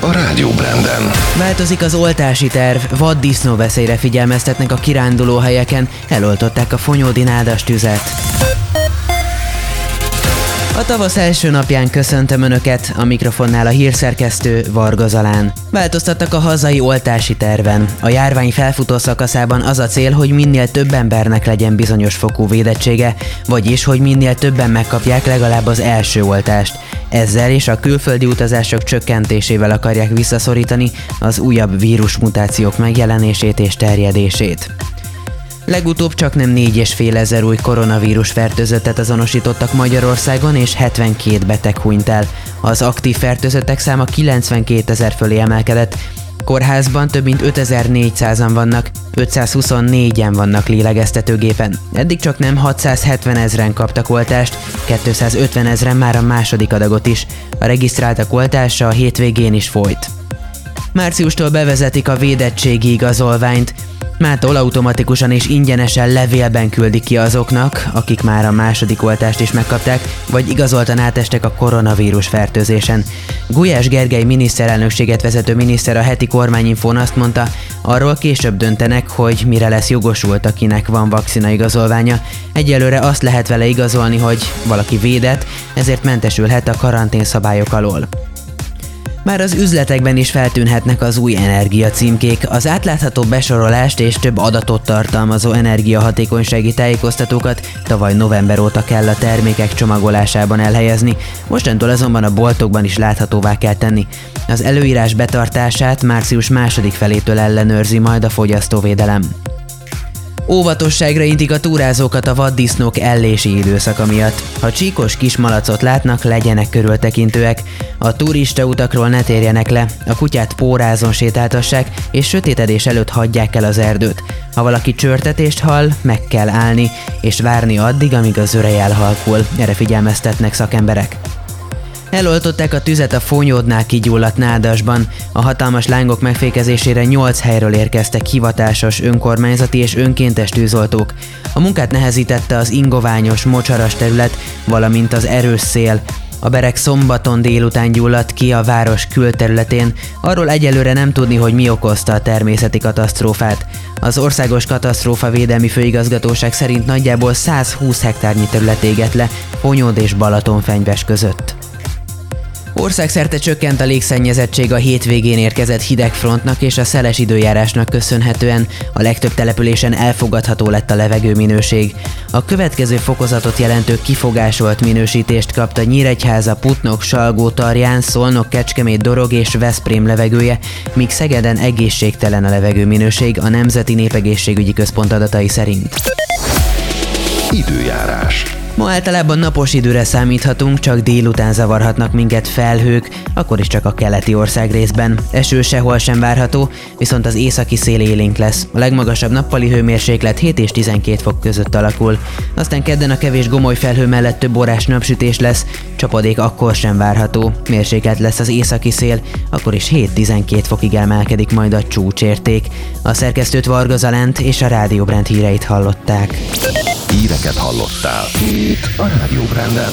a Rádió Branden. Változik az oltási terv, vaddisznó veszélyre figyelmeztetnek a kiránduló helyeken, eloltották a fonyódi nádas tüzet. A tavasz első napján köszöntöm Önöket, a mikrofonnál a hírszerkesztő Varga Zalán. Változtattak a hazai oltási terven. A járvány felfutó szakaszában az a cél, hogy minél több embernek legyen bizonyos fokú védettsége, vagyis, hogy minél többen megkapják legalább az első oltást. Ezzel és a külföldi utazások csökkentésével akarják visszaszorítani az újabb vírusmutációk megjelenését és terjedését. Legutóbb csak nem 4,5 ezer új koronavírus fertőzöttet azonosítottak Magyarországon, és 72 beteg hunyt el. Az aktív fertőzöttek száma 92 ezer fölé emelkedett, Kórházban több mint 5400-an vannak, 524-en vannak lélegeztetőgépen. Eddig csak nem 670 ezeren kaptak oltást, 250 ezeren már a második adagot is. A regisztráltak oltása a hétvégén is folyt. Márciustól bevezetik a védettségi igazolványt, Mától automatikusan és ingyenesen levélben küldik ki azoknak, akik már a második oltást is megkapták, vagy igazoltan átestek a koronavírus fertőzésen. Gulyás Gergely miniszterelnökséget vezető miniszter a heti kormányinfón azt mondta, arról később döntenek, hogy mire lesz jogosult, akinek van vakcina igazolványa. Egyelőre azt lehet vele igazolni, hogy valaki védett, ezért mentesülhet a karantén szabályok alól. Már az üzletekben is feltűnhetnek az új energiacímkék, az átlátható besorolást és több adatot tartalmazó energiahatékonysági tájékoztatókat tavaly november óta kell a termékek csomagolásában elhelyezni, mostantól azonban a boltokban is láthatóvá kell tenni. Az előírás betartását március második felétől ellenőrzi majd a fogyasztóvédelem. Óvatosságra intik a túrázókat a vaddisznók ellési időszaka miatt. Ha csíkos kis malacot látnak, legyenek körültekintőek. A turista utakról ne térjenek le, a kutyát pórázon sétáltassák, és sötétedés előtt hagyják el az erdőt. Ha valaki csörtetést hall, meg kell állni, és várni addig, amíg az örej elhalkul. Erre figyelmeztetnek szakemberek. Eloltották a tüzet a fonyódnál kigyulladt nádasban. A hatalmas lángok megfékezésére 8 helyről érkeztek hivatásos, önkormányzati és önkéntes tűzoltók. A munkát nehezítette az ingoványos, mocsaras terület, valamint az erős szél. A berek szombaton délután gyulladt ki a város külterületén, arról egyelőre nem tudni, hogy mi okozta a természeti katasztrófát. Az Országos Katasztrófa Védelmi Főigazgatóság szerint nagyjából 120 hektárnyi terület égett le Fonyód és Balatonfenyves között. Országszerte csökkent a légszennyezettség a hétvégén érkezett hidegfrontnak és a szeles időjárásnak köszönhetően a legtöbb településen elfogadható lett a levegőminőség. A következő fokozatot jelentő kifogásolt minősítést kapta Nyíregyháza, Putnok, Salgó, Tarján, Szolnok, Kecskemét, Dorog és Veszprém levegője, míg Szegeden egészségtelen a levegőminőség a Nemzeti Népegészségügyi Központ adatai szerint. Időjárás. Ma általában napos időre számíthatunk, csak délután zavarhatnak minket felhők, akkor is csak a keleti ország részben. Eső sehol sem várható, viszont az északi szél élénk lesz. A legmagasabb nappali hőmérséklet 7 és 12 fok között alakul. Aztán kedden a kevés gomoly felhő mellett több órás napsütés lesz, csapadék akkor sem várható. Mérséklet lesz az északi szél, akkor is 7-12 fokig emelkedik majd a csúcsérték. A szerkesztőt Varga Zalent és a Rádió Brand híreit hallották. Híreket hallottál. Itt a Rádió Branden.